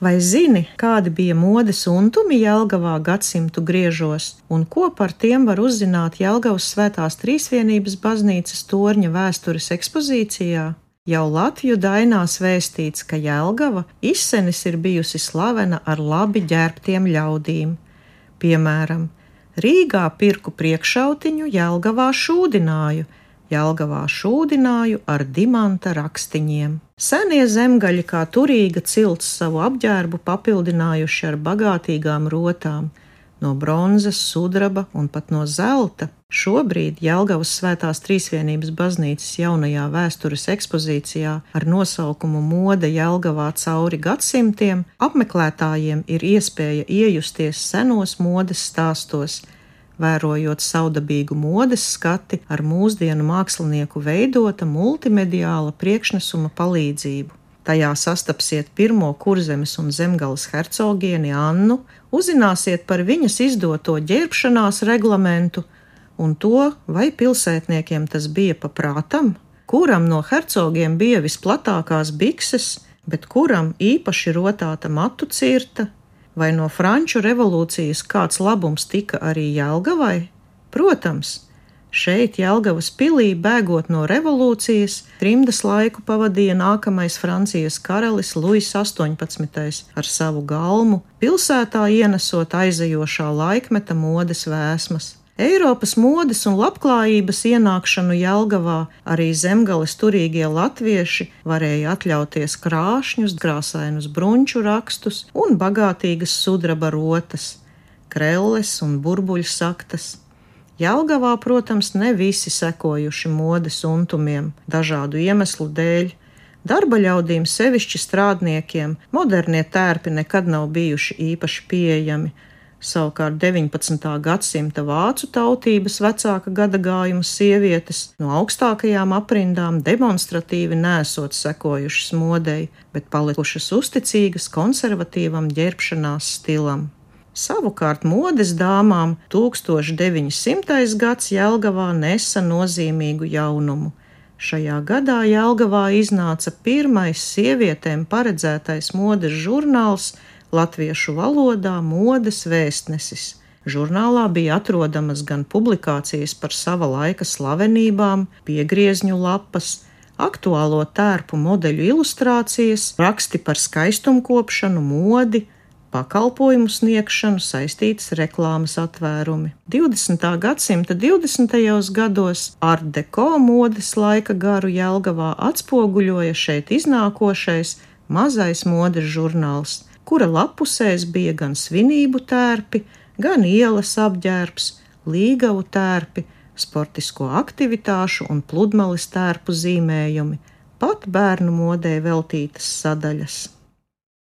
Vai zini, kādi bija modes untumi Jelgavā gadsimtu griežos, un ko par tiem var uzzināt Jelgavas svētās trīsvienības baznīcas torņa vēstures ekspozīcijā? Jau Latviju dainās vēstīts, ka Jelgava izsenis ir bijusi slavena ar labi ģērbtiem ļaudīm. Piemēram, Rīgā pirku priekšautiņu, Jelgavā šūdināju, Jelgavā šūdināju ar dimanta rakstiņiem. Senie zemgaļi kā turīga cilts savu apģērbu papildinājuši ar bagātīgām rotām, no bronzas, sudraba un pat no zelta. Šobrīd Jelgavas Svētās Trīsvienības baznīcas jaunajā vēstures ekspozīcijā ar nosaukumu Mode Jelgavā cauri gadsimtiem apmeklētājiem ir iespēja iejusties senos modes stāstos vērojot saudabīgu modes skati ar mūsdienu mākslinieku veidota multimediāla priekšnesuma palīdzību. Tajā sastapsiet pirmo kurzemes un zemgales hercogieni Annu, uzzināsiet par viņas izdoto ģērbšanās reglamentu un to, vai pilsētniekiem tas bija paprātam, kuram no hercogiem bija visplatākās bikses, bet kuram īpaši rotāta matu cirta, Vai no Franču revolūcijas kāds labums tika arī Jelgavai? Protams, šeit Jelgavas pilī bēgot no revolūcijas, trimdas laiku pavadīja nākamais Francijas karalis Luis 18. ar savu galmu, pilsētā ienesot aizejošā laikmeta modes vēsmas. Eiropas modes un labklājības ienākšanu Jelgavā arī zemgales turīgie latvieši varēja atļauties krāšņus, krāsainus brunču rakstus un bagātīgas sudraba rotas, krelles un burbuļsaktas. Jelgavā, protams, ne visi sekojuši modes untumiem dažādu iemeslu dēļ. Darba ļaudīm, sevišķi strādniekiem, modernie tērpi nekad nav bijuši īpaši pieejami, Savukārt 19. gadsimta vācu tautības vecāka gadagājuma sievietes no augstākajām aprindām demonstratīvi nesot sekojušas modei, bet palikušas uzticīgas konservatīvam ģērbšanās stilam. Savukārt modes dāmām 1900. gads Jelgavā nesa nozīmīgu jaunumu. Šajā gadā Jelgavā iznāca pirmais sievietēm paredzētais modes žurnāls latviešu valodā modes vēstnesis. Žurnālā bija atrodamas gan publikācijas par sava laika slavenībām, piegriezņu lapas, aktuālo tērpu modeļu ilustrācijas, raksti par skaistumkopšanu, modi, pakalpojumu sniegšanu, saistītas reklāmas atvērumi. 20. gadsimta 20. gados Art Deco modes laika garu Jelgavā atspoguļoja šeit iznākošais mazais modes žurnāls kura lapusēs bija gan svinību tērpi, gan ielas apģērbs, līgavu tērpi, sportisko aktivitāšu un pludmales tērpu zīmējumi, pat bērnu modē veltītas sadaļas.